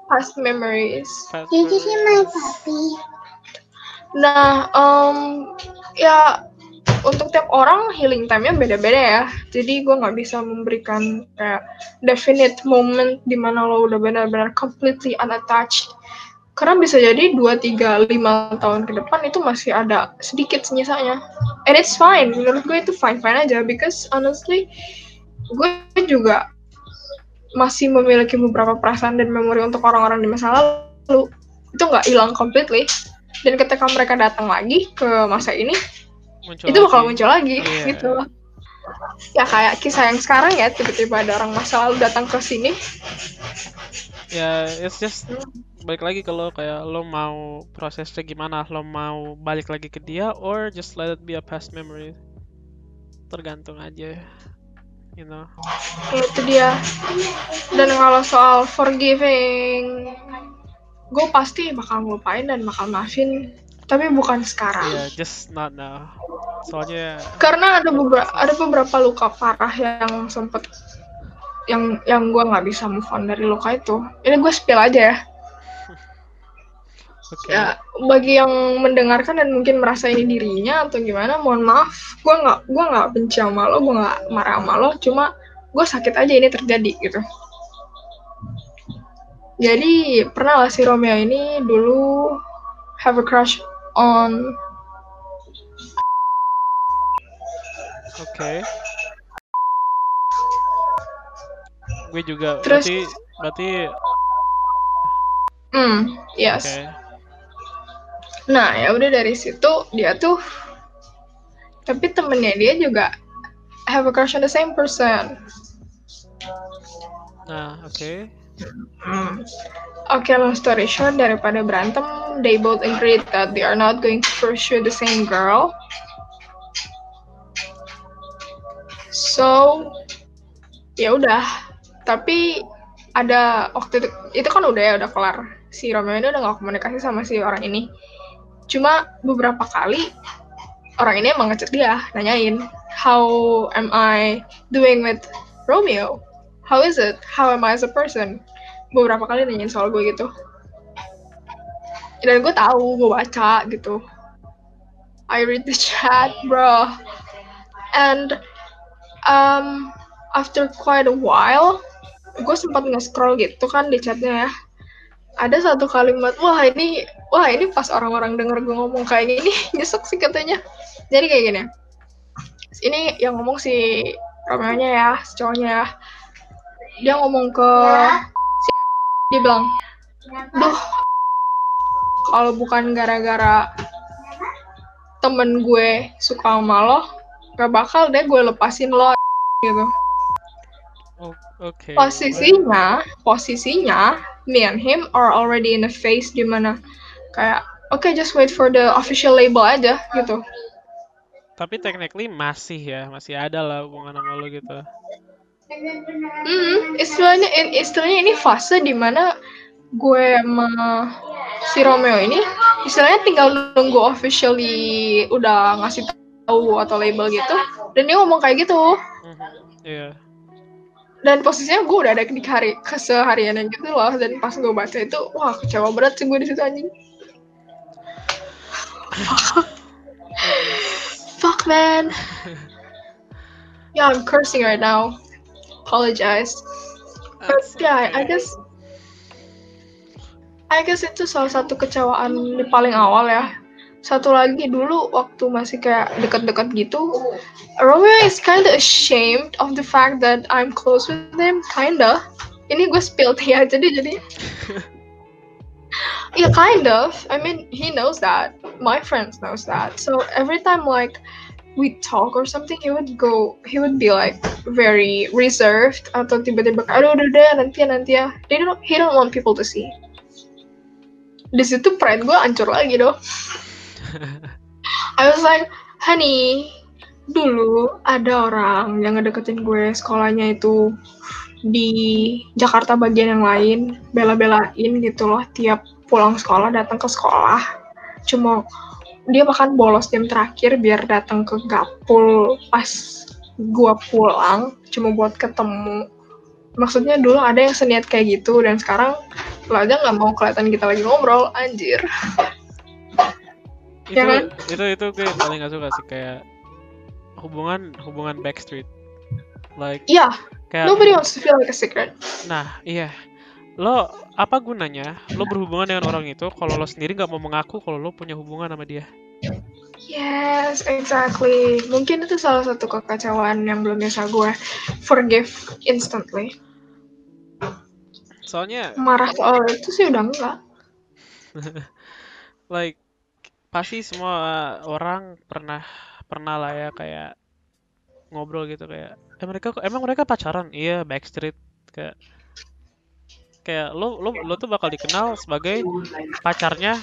past memories Did you see my puppy? Nah, um, ya untuk tiap orang healing time-nya beda-beda ya. Jadi gue nggak bisa memberikan kayak definite moment di mana lo udah benar-benar completely unattached. Karena bisa jadi 2, 3, 5 tahun ke depan itu masih ada sedikit sisanya. And it's fine. Menurut gue itu fine-fine aja. Because honestly, gue juga masih memiliki beberapa perasaan dan memori untuk orang-orang di masa lalu. Itu nggak hilang completely dan ketika mereka datang lagi ke masa ini Muncul itu bakal lagi. muncul lagi Iya. gitu ya kayak kisah yang sekarang ya tiba-tiba ada orang masa lalu datang ke sini Ya, it's just balik lagi kalau kayak lo mau prosesnya gimana, lo mau balik lagi ke dia or just let it be a past memory. Tergantung aja. You know. itu dia dan kalau soal forgiving gue pasti bakal ngelupain dan bakal maafin tapi bukan sekarang. Yeah, just not now. Soalnya karena ada beberapa ada beberapa luka parah yang sempet yang yang gue nggak bisa move on dari luka itu. Ini gue spill aja ya. Oke. ya bagi yang mendengarkan dan mungkin merasa ini dirinya atau gimana mohon maaf. Gue nggak gue nggak benci sama lo gue nggak marah sama lo. Cuma gue sakit aja ini terjadi gitu. Jadi pernah lah si Romeo ini dulu have a crush on Oke. Gue juga Terus- berarti berarti hmm yes oke. nah ya udah dari situ dia tuh tapi temennya dia juga have a crush on the same person Nah, oke. Hmm. Oke, long story short, daripada berantem, they both agreed that they are not going to pursue the same girl. So, ya udah. Tapi ada waktu itu, itu kan udah ya udah kelar. Si Romeo ini udah gak komunikasi sama si orang ini. Cuma beberapa kali orang ini emang ngechat dia, nanyain, how am I doing with Romeo? How is it? How am I as a person? beberapa kali nanyain soal gue gitu. Dan gue tahu gue baca gitu. I read the chat bro. And um, after quite a while gue sempat nge-scroll gitu kan di chatnya ya. Ada satu kalimat wah ini wah ini pas orang-orang denger gue ngomong kayak gini nyesek sih katanya. Jadi kayak gini. Ini yang ngomong si Romeo nya ya si cowoknya ya dia ngomong ke si dia bilang duh kalau bukan gara-gara temen gue suka sama lo gak bakal deh gue lepasin lo gitu O- Oke. posisinya posisinya me and him are already in a phase di mana kayak oke just wait for the official label aja gitu Tapi technically masih ya, masih ada lah hubungan sama lo gitu. Hmm, istilahnya istilahnya ini fase di mana gue sama si Romeo ini istilahnya tinggal nunggu officially udah ngasih tahu atau label gitu dan dia ngomong kayak gitu. Mhm, Iya. dan posisinya gue udah ada di hari kesehariannya gitu loh dan pas gue baca itu wah kecewa berat sih gue di situ anjing. Fuck man. Yeah I'm cursing right now apologize. But That's yeah I okay. guess I guess itu salah satu kecewaan di paling awal ya. Satu lagi dulu waktu masih kayak deket-deket gitu Romeo is kinda ashamed of the fact that I'm close with him kinda. Ini gue spill aja deh jadi. Yeah kind of. I mean he knows that. My friends knows that. So every time like we talk or something he would go he would be like very reserved atau tiba-tiba aduh udah deh nanti ya nanti ya. They don't he don't want people to see. Di situ pride gue hancur lagi dong. I was like honey dulu ada orang yang ngedeketin gue sekolahnya itu di Jakarta bagian yang lain bela-belain gitu loh tiap pulang sekolah datang ke sekolah. Cuma dia bahkan bolos jam terakhir biar datang ke gapul pas gua pulang cuma buat ketemu. Maksudnya dulu ada yang seniat kayak gitu dan sekarang lo aja nggak mau kelihatan kita lagi ngobrol anjir. Itu Ya kan? itu itu gue paling gak suka sih kayak hubungan hubungan backstreet. Like iya. kayak nobody wants to feel like a secret. Nah iya lo apa gunanya lo berhubungan dengan orang itu kalau lo sendiri nggak mau mengaku kalau lo punya hubungan sama dia Yes, exactly. Mungkin itu salah satu kekacauan yang belum bisa gue forgive instantly. soalnya Marah soal itu sih udah enggak. like pasti semua orang pernah pernah lah ya kayak ngobrol gitu kayak eh mereka emang mereka pacaran iya backstreet kayak kayak lo lo lo tuh bakal dikenal sebagai pacarnya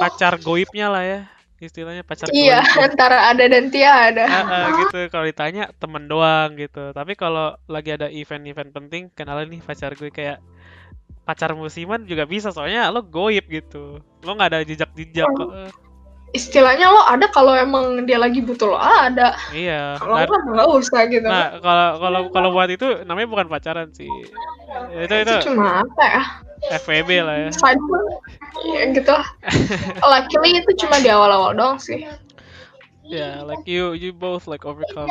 pacar goibnya lah ya istilahnya pacar Iya, goibnya. antara ada dan tiada. Ah, ah, gitu kalau ditanya temen doang gitu tapi kalau lagi ada event-event penting kenalan nih pacar gue kayak pacar musiman juga bisa soalnya lo goib gitu lo nggak ada jejak-jejak Oh. Istilahnya lo ada kalau emang dia lagi butuh lo ada. iya Kalau enggak nggak usah gitu. nah kalau kalau kalau buat itu namanya bukan pacaran sih itu itu itu cuma apa ya? FWB lah ya Side ya gitu. Luckily itu cuma di awal-awal doang sih. yeah like you you both like overcome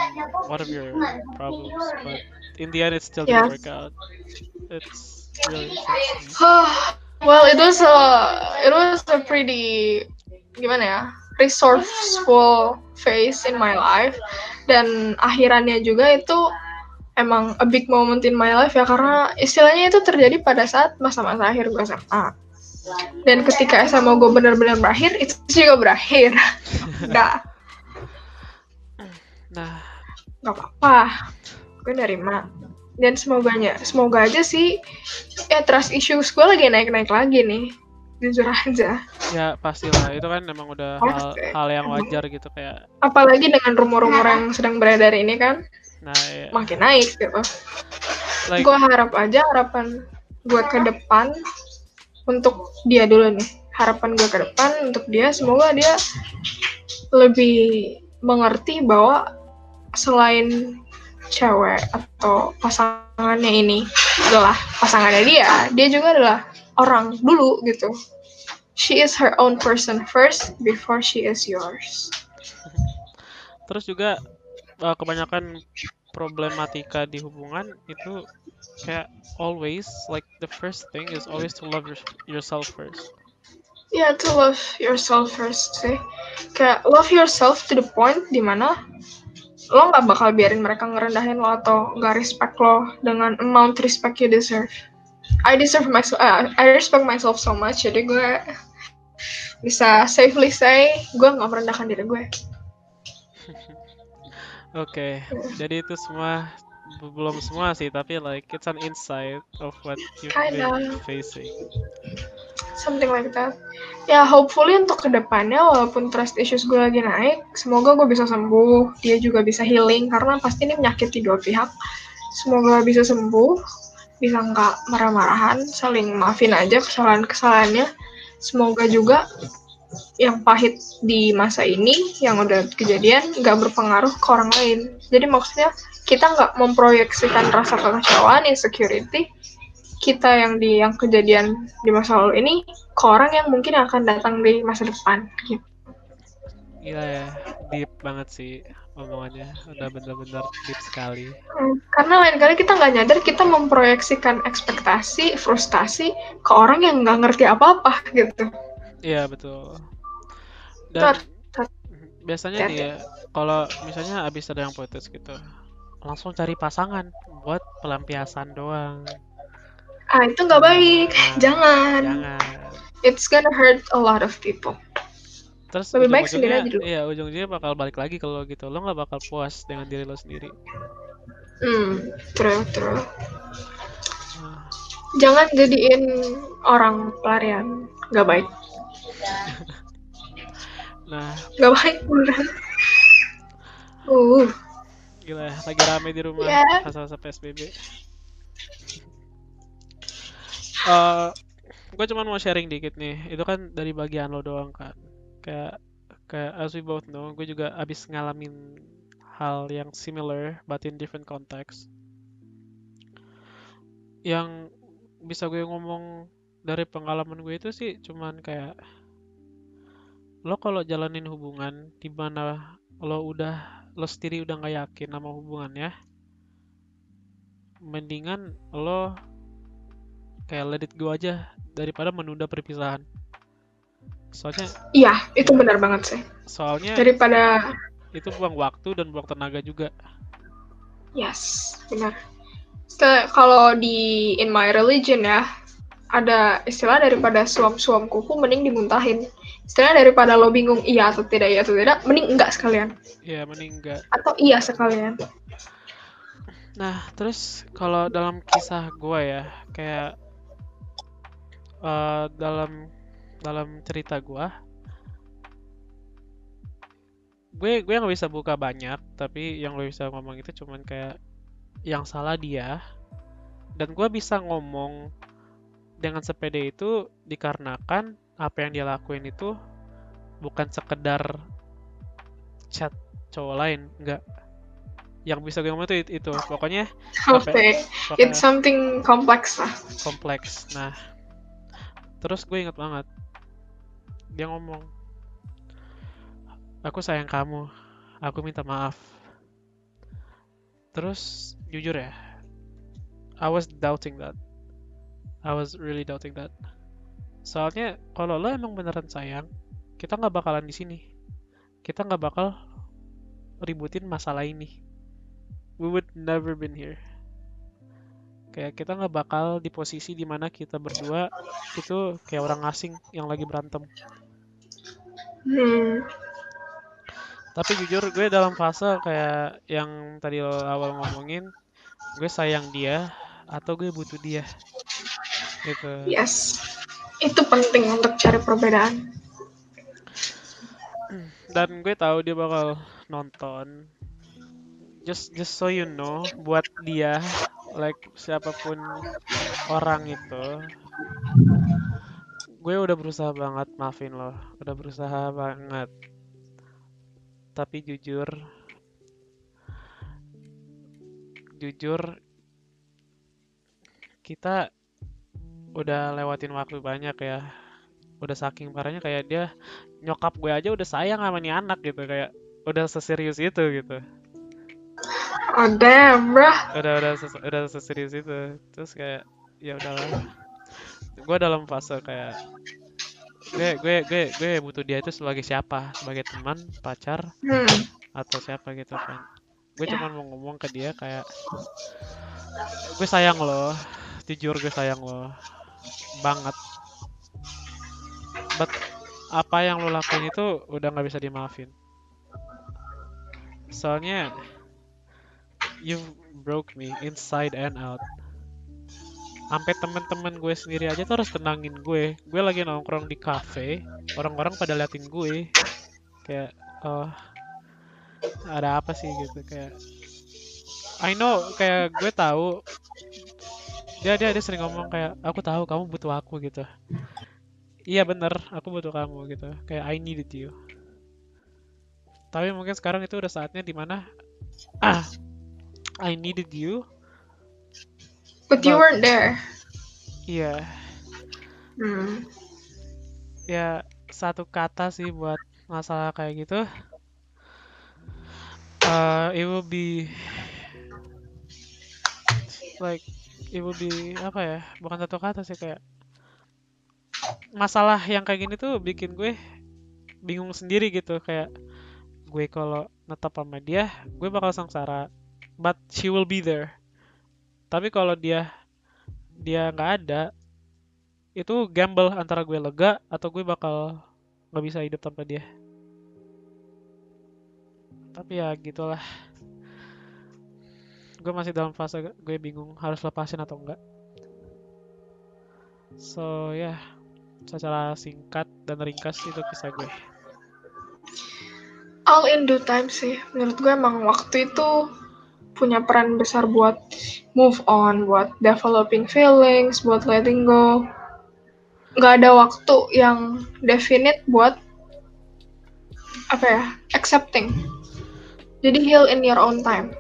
one of your problems but in the end it still didn't work out it's really well, it was a it was a pretty gimana ya resourceful phase in my life. Dan akhirannya juga itu emang a big moment in my life ya karena istilahnya itu terjadi pada saat masa-masa akhir gue SMA dan ketika SMA gue benar-benar berakhir itu juga berakhir. Nggak. Nah. Nggak apa-apa. Gue nerima. Dan semoganya semoga aja sih ya trust issues gue lagi naik-naik lagi nih jujur aja. Ya pastilah. Itu kan emang udah hal hal yang wajar gitu kayak apalagi dengan rumor-rumor yang sedang beredar ini kan. Nah ya, makin naik gitu. Like gue harap aja harapan gue ke depan untuk dia dulu nih. Harapan gue ke depan untuk dia semoga dia lebih mengerti bahwa selain cewek atau pasangannya ini adalah pasangannya dia dia juga adalah orang dulu gitu she is her own person first before she is yours terus juga uh, kebanyakan problematika di hubungan itu kayak always like the first thing is always to love your, yourself first Ya, to love yourself first sih. Kayak love yourself to the point di mana lo nggak bakal biarin mereka ngerendahin lo atau nggak respect lo dengan amount respect you deserve. I deserve myself, uh, I respect myself so much, jadi gue bisa safely say gue nggak merendahkan diri gue. Oke, jadi itu semua belum semua sih, tapi like it's an insight of what you've Kinda. been facing. Something like that. Ya, hopefully untuk ke depannya, walaupun trust issues gue lagi naik, semoga gue bisa sembuh, dia juga bisa healing, karena pasti ini menyakiti dua pihak. Semoga bisa sembuh, bisa nggak marah-marahan, saling maafin aja kesalahan-kesalahannya. Semoga juga yang pahit di masa ini, yang udah kejadian, nggak berpengaruh ke orang lain. Jadi maksudnya, kita nggak memproyeksikan rasa kekecewaan, insecurity, kita yang di yang kejadian di masa lalu ini ke orang yang mungkin akan datang di masa depan gitu. Gila ya, deep banget sih omongannya, udah bener-bener deep sekali. Hmm, Karena lain kali kita nggak nyadar kita memproyeksikan ekspektasi, frustasi ke orang yang nggak ngerti apa-apa gitu. Iya betul. Dan tar- biasanya nih ya, kalau misalnya abis ada yang putus gitu, langsung cari pasangan buat pelampiasan doang. Ah itu nggak baik, Nah, jangan. Jangan. It's gonna hurt a lot of people. Terus Lebih baik sendiri aja dulu. iya ujung-ujungnya bakal balik lagi kalau gitu. Lo nggak bakal puas dengan diri lo sendiri. Hmm, true, true. Nah, Jangan jadiin orang pelarian, nggak baik, Nah, nggak baik beneran. Uh, gila lagi rame di rumah Ya. masa-masa PSBB. Eh, gue cuma mau sharing dikit nih. Itu kan dari bagian lo doang kan. Kayak kayak as we both know, gue juga abis ngalamin hal yang similar but in different context. Yang bisa gue ngomong dari pengalaman gue itu sih cuman kayak lo kalau jalanin hubungan di mana lo udah lo sendiri udah nggak yakin sama hubungannya mendingan lo kayak let it go aja daripada menunda perpisahan soalnya iya itu benar banget sih. soalnya Daripada itu buang waktu dan buang tenaga juga Yes, benar. Kalau di in my religion ya, ada istilah daripada suam-suam kuku mending dimuntahin. Istilah daripada lo bingung iya atau tidak, iya atau tidak, mending enggak sekalian. ya mending enggak Atau iya sekalian. Nah, terus kalau dalam kisah gue ya, kayak eh, dalam dalam cerita gue, gue gue nggak bisa buka banyak, tapi yang gue bisa ngomong itu cuman kayak yang salah dia, dan gue bisa ngomong dengan sepede itu dikarenakan apa yang dia lakuin itu bukan sekedar chat cowok lain, enggak. Yang bisa gue ngomong itu itu, pokoknya Oke, pokoknya it's something complex lah. kompleks. Nah, terus gue inget banget dia ngomong, aku sayang kamu, aku minta maaf. Terus jujur ya I was doubting that. I was really doubting that. Soalnya kalau lo emang beneran sayang kita nggak bakalan di sini. Kita nggak bakal ributin masalah ini. We would never been here. Kayak kita nggak bakal di posisi di mana kita berdua itu kayak orang asing yang lagi berantem Hmm. tapi jujur gue dalam fase kayak yang tadi lo awal ngomongin gue sayang dia atau gue butuh dia gitu Yes. Itu penting untuk cari perbedaan. dan gue tahu dia bakal nonton just just so you know buat dia like siapa pun orang itu gue udah berusaha banget maafin lo. Udah berusaha banget. Tapi jujur jujur kita udah lewatin waktu banyak ya. Udah saking parahnya kayak dia nyokap gue aja udah sayang sama nih anak gitu kayak udah seserius itu gitu. Oh damn, bruh. udah udah ses- udah seserius itu. Terus kayak ya udahlah gue dalam fase kayak gue gue gue gue butuh dia itu sebagai siapa? Sebagai teman pacar Hmm. atau siapa gitu kan? Gue Ya. cuma mau ngomong ke dia kayak gue sayang lo jujur gue sayang lo banget. But apa yang lo lakuin itu udah nggak bisa dimaafin. Soalnya you broke me inside and out sampai temen-temen gue sendiri aja tuh harus tenangin gue. Gue lagi nongkrong di cafe orang-orang pada liatin gue. Kayak oh ada apa sih? Gitu kayak I know kayak gue tahu. Dia dia dia sering ngomong kayak aku tahu kamu butuh aku gitu. Iya bener aku butuh kamu gitu. Kayak I needed you. Tapi mungkin sekarang itu udah saatnya di mana ah I needed you But you weren't there. iya Hmm. ya satu kata sih buat masalah kayak gitu uh, it will be like it will be apa ya bukan satu kata sih kayak masalah yang kayak gini tuh bikin gue bingung sendiri gitu kayak gue kalau netap sama dia gue bakal sengsara but she will be there tapi kalau dia dia nggak ada itu gamble antara gue lega atau gue bakal nggak bisa hidup tanpa dia. Tapi ya gitulah. Gue masih dalam fase gue bingung harus lepasin atau enggak so ya secara singkat dan ringkas itu kisah gue. All in due time sih. Menurut gue emang waktu itu punya peran besar buat move on, buat developing feelings, buat letting go. Gak ada waktu yang definite buat apa ya, accepting. Jadi heal in your own time.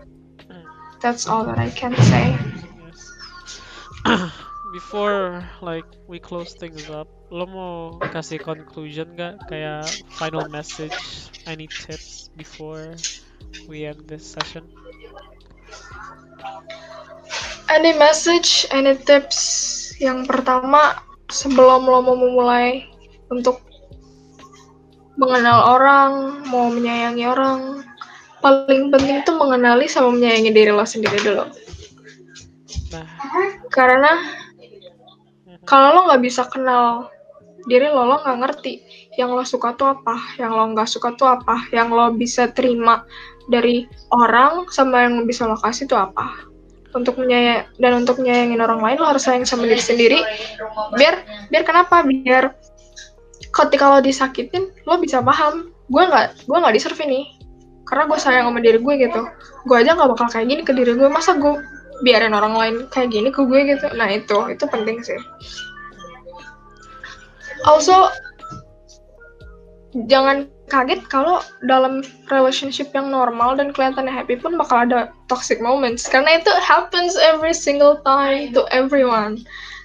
That's all that I can say. Before like we close things up, lo mau kasih conclusion gak? Kayak final message, any tips before we end this session? Any message, any tips? Yang pertama, sebelum lo mau memulai untuk mengenal orang, mau menyayangi orang, paling penting itu mengenali sama menyayangi diri lo sendiri dulu. Nah, Karena mhm. kalau lo nggak bisa kenal diri lo, lo nggak ngerti yang lo suka tuh apa, yang lo nggak suka tuh apa, yang lo bisa terima dari orang sama yang bisa lo kasih tuh apa. Untuk menyayang dan untuk nyayangin orang lain lo harus sayang sama diri sendiri. Biar biar kenapa? Biar ketika lo disakitin lo bisa paham. Gue nggak gue nggak deserve ini. Karena gue sayang sama diri gue gitu. Gue aja nggak bakal kayak gini ke diri gue masa gue biarin orang lain kayak gini ke gue gitu? Nah itu itu penting sih. Also jangan kaget kalau dalam relationship yang normal dan kelihatannya happy pun bakal ada toxic moments. Karena itu happens every single time to everyone.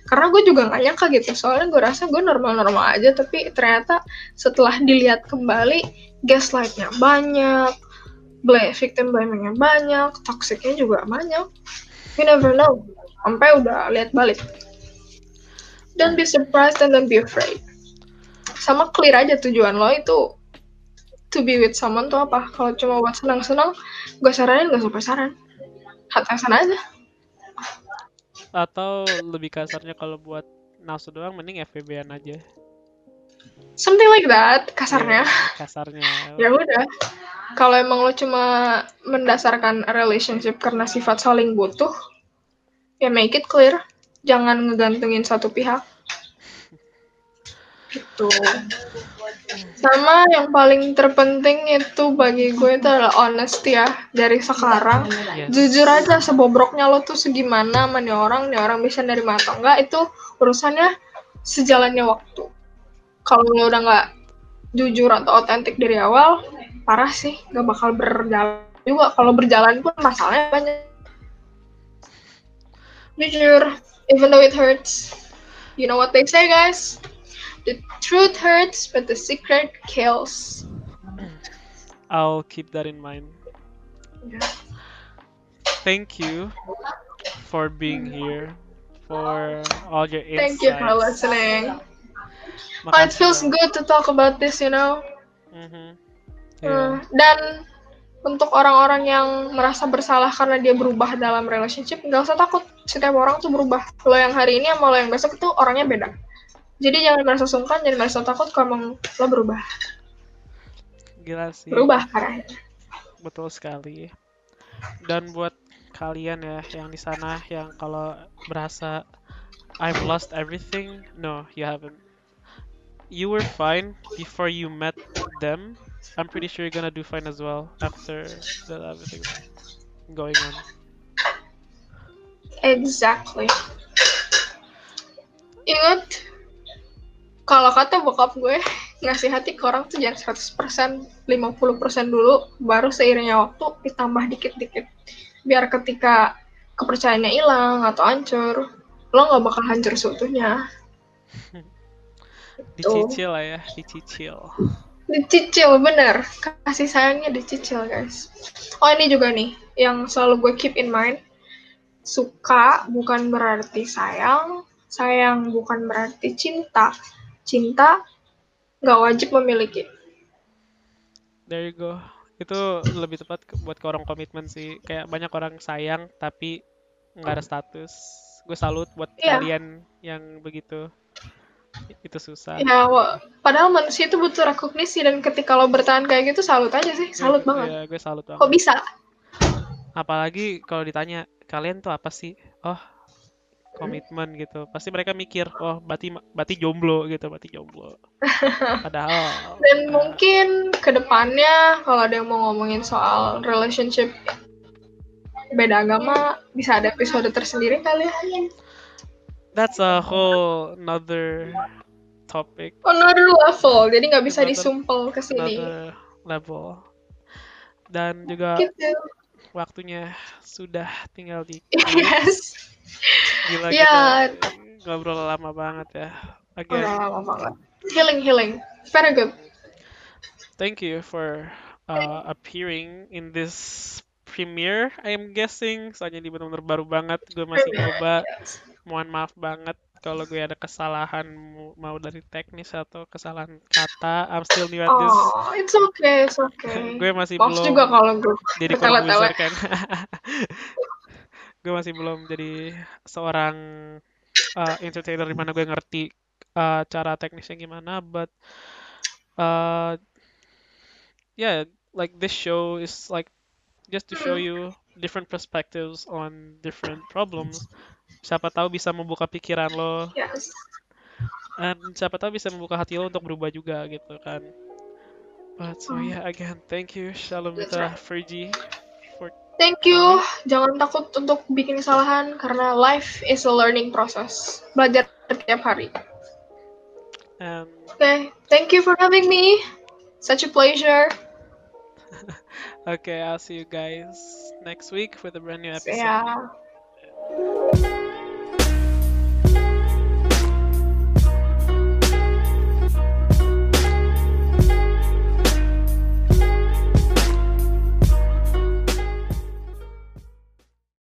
Karena gue juga gak nyangka gitu. Soalnya gue rasa gue normal-normal aja tapi ternyata setelah dilihat kembali gaslightnya banyak blame victim blamingnya banyak toxicnya juga banyak. You never know. Sampai udah lihat balik. Don't be surprised and don't be afraid. Sama clear aja tujuan lo itu to be with someone tuh apa? Kalau cuma buat senang-senang gue saranin gak saran. Hati sana aja. Atau lebih kasarnya kalau buat nafsu doang mending FBB-an aja. Something like that kasarnya. Iya, kasarnya. Ya udah. Kalau emang lo cuma mendasarkan relationship karena sifat saling butuh ya make it clear. Jangan ngegantungin satu pihak gitu. Sama yang paling terpenting itu bagi gue itu adalah honesty ya dari sekarang. Yes. jujur aja sebobroknya lo tuh segimana sama nih orang nih orang bisa nerima atau enggak itu urusannya sejalannya waktu. Kalau lo udah nggak jujur atau otentik dari awal parah sih nggak bakal berjalan juga. Kalau berjalan pun masalahnya banyak. Jujur even though it hurts you know what they say guys the truth hurts but the secret kills I'll keep that in mind thank you for being here for all your insights thank you for listening oh, it feels good to talk about this you know Mhm. Eh, Iya. dan untuk orang-orang yang merasa bersalah karena dia berubah dalam relationship, nggak usah takut. Setiap orang tuh berubah. Lo yang hari ini sama lo yang besok itu orangnya beda. Jadi jangan merasa sungkan, jangan merasa takut kalau emang lo berubah. Gila sih. Berubah parah. Betul sekali. Dan buat kalian ya yang di sana yang kalau berasa I've lost everything, no, you haven't. You were fine before you met them. I'm pretty sure you're gonna do fine as well after that everything's going on. Exactly. Ingat, kalau kata bokap gue, ngasih hati ke orang tuh jangan 100%, 50% dulu, baru seiringnya waktu ditambah dikit-dikit. Biar ketika kepercayaannya hilang atau hancur, lo nggak bakal hancur seutuhnya. Dicicil lah ya, dicicil. Dicicil, bener. Kasih sayangnya dicicil, guys. Oh, ini juga nih, yang selalu gue keep in mind. Suka bukan berarti sayang, sayang bukan berarti cinta. Cinta nggak wajib memiliki. There you go. Itu lebih tepat buat ke orang komitmen sih. Kayak banyak orang sayang tapi nggak ada status. Gue salut buat Iya. kalian yang begitu. Itu susah. Ya, wa- padahal manusia itu butuh rekognisi dan ketika lo bertahan kayak gitu, salut aja sih, salut banget. Iya, gue salut banget. Kok bisa? Apalagi kalau ditanya kalian tuh apa sih? Oh, komitmen gitu. Pasti mereka mikir, oh, berarti berarti jomblo gitu, berarti jomblo. Padahal Dan eh, mungkin ke depannya kalau ada yang mau ngomongin soal relationship beda agama, bisa ada episode tersendiri kali ya. that's a whole another topic, Another level, jadi nggak bisa Another- disumpel ke sini. level. Dan juga Gitu. Waktunya sudah tinggal di Yes. gila Ya. kita ngobrol lama banget ya. Udah Again, lama banget. Healing, healing. Very good. thank you for uh, appearing in this premiere. I am guessing soalnya ini benar-benar baru banget. Gue masih coba. Mohon maaf banget kalau gue ada kesalahan mau dari teknis atau kesalahan kata. I'm still new at this. Oh, it's okay, it's okay. gue masih Maaf belum juga kalau gue jadi produser kan. gue masih belum jadi seorang uh, entertainer di mana gue ngerti uh, cara teknisnya gimana, but uh, yeah, like this show is like just to show you different perspectives on different problems. Siapa tahu bisa membuka pikiran lo Yes. dan siapa tahu bisa membuka hati lo untuk berubah juga gitu kan. But so Hmm. yeah, again, thank you Shalom right. Fergie for Thank you. Jangan takut untuk bikin kesalahan karena life is a learning process. Belajar setiap hari. and Okay, thank you for having me. Such a pleasure. okay, I'll see you guys next week with a brand new episode. Yeah.